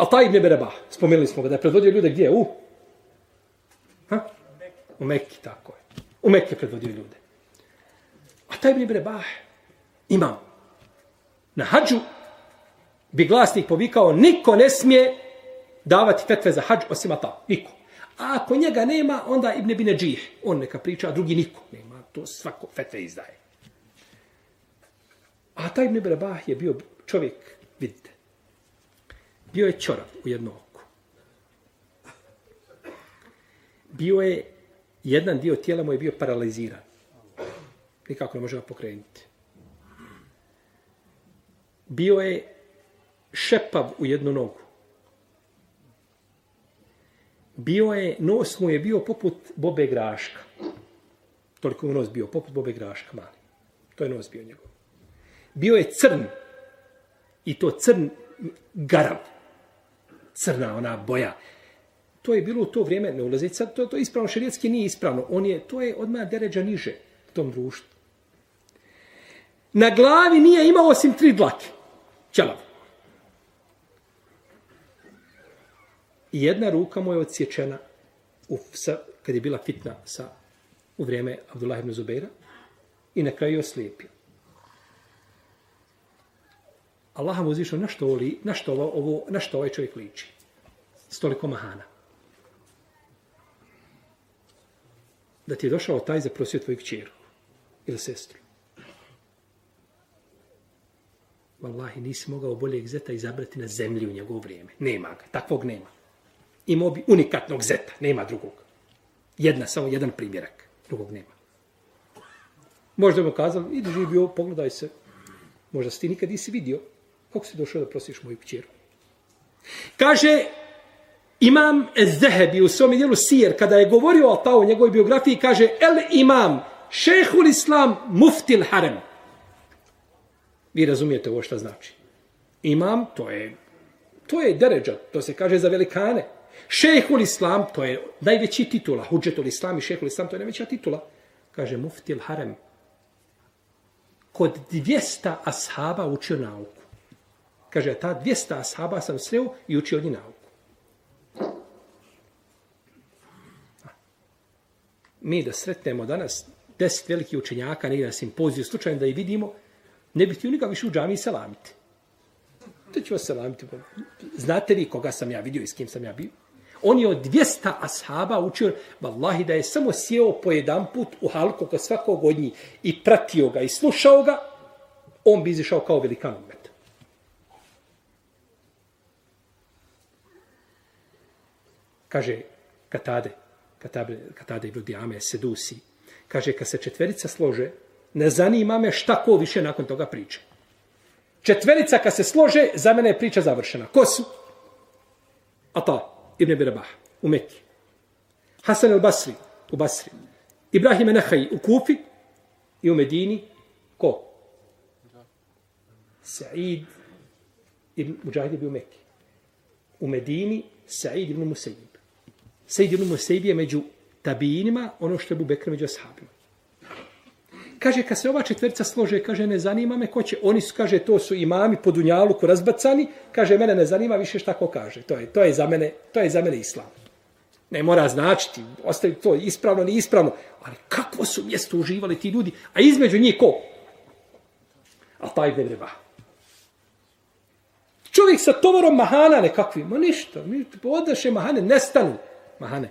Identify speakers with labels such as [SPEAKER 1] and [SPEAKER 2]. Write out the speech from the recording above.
[SPEAKER 1] A taj Ibn Bereba, spomenuli smo ga, da je predvodio ljude gdje? U? Ha? U Mekki, tako je. U Mekki je predvodio ljude. A taj Ibn Bereba, imam. Na hađu bi glasnik povikao, niko ne smije davati fetve za hađ osim ta. Niko. A ako njega nema, onda Ibn Bine Džih. On neka priča, a drugi niko nema. To svako fetve izdaje. A taj Ibn Bereba je bio čovjek, vidite, bio je čorav u jedno oko. Bio je, jedan dio tijela mu je bio paraliziran. Nikako ne može ga pokrenuti. Bio je šepav u jednu nogu. Bio je, nos mu je bio poput bobe graška. Toliko mu nos bio, poput bobe graška mali. To je nos bio njegov. Bio je crn. I to crn garav. Crna ona boja. To je bilo u to vrijeme, ne ulazi sad, to, to je ispravno, šerijetski nije ispravno. On je, to je odmah deređa niže u tom društvu. Na glavi nije imao osim tri dlake. Ćelav. I jedna ruka mu je odsječena u, sa, kad je bila fitna sa, u vrijeme Abdullah ibn Zubeira i na kraju je oslijepio. Allah mu uzvišao na što, oli, na, što ovo, ovo, na što ovaj čovjek liči. Stoliko mahana. Da ti je došao taj zaprosio tvoju kćeru ili sestru. Wallahi, nisi mogao boljeg zeta izabrati na zemlji u njegovo vrijeme. Nema ga, takvog nema. Imao bi unikatnog zeta, nema drugog. Jedna, samo jedan primjerak, drugog nema. Možda mu kazali, idi živio, pogledaj se. Možda si ti nikad nisi vidio. Kako si došao da prosiš moju kćeru? Kaže, imam Zehebi u svom dijelu Sijer, kada je govorio o ta u njegovoj biografiji, kaže, el imam, šehul islam, muftil harem. Vi razumijete ovo šta znači. Imam, to je, to je deređa, to se kaže za velikane. Šehul islam, to je najveći titula. Huđetul islam i šehul islam, to je najveća titula. Kaže, muftil harem. Kod 200 ashaba učio nauku. Kaže, ta 200 ashaba sam sreo i učio od njih nauku. Mi da sretnemo danas deset velikih učenjaka, negdje na simpoziju, slučajno da i vidimo, ne bih htio nikak više u džami selamiti. To ću vas selamiti. Znate li koga sam ja vidio i s kim sam ja bio? On je od 200 ashaba učio, vallahi, da je samo sjeo po jedan put u halku kod svakog od njih i pratio ga i slušao ga, on bi izišao kao velikan umet. Kaže Katade, Katade, Katade ibn Diame, Sedusi, kaže, kad se četverica slože, ne zanima me šta ko više nakon toga priče. Četverica kad se slože, za mene je priča završena. Ko su? Ata Ibn Birabah, u Mekki. Hasan al-Basri, u Basri. Ibrahim Nehaj, u Kufi. I u Medini, ko? Sa'id ibn Mujahid bi u Mekki. U Medini, Sa'id ibn Musaib. Sejid ibn Musayyib je među tabijinima, ono što je Bubekr među ashabima kaže, kad se ova četvrca slože, kaže, ne zanima me ko će, oni su, kaže, to su imami po Dunjaluku razbacani, kaže, mene ne zanima više šta ko kaže. To je, to je, za, mene, to je za mene islam. Ne mora značiti, ostavi to ispravno, ni ispravno, ali kako su mjesto uživali ti ljudi, a između njih ko? A taj ne treba. Čovjek sa tovarom mahana nekakvim, ma ništa, ništa odaše mahane, nestanu mahane.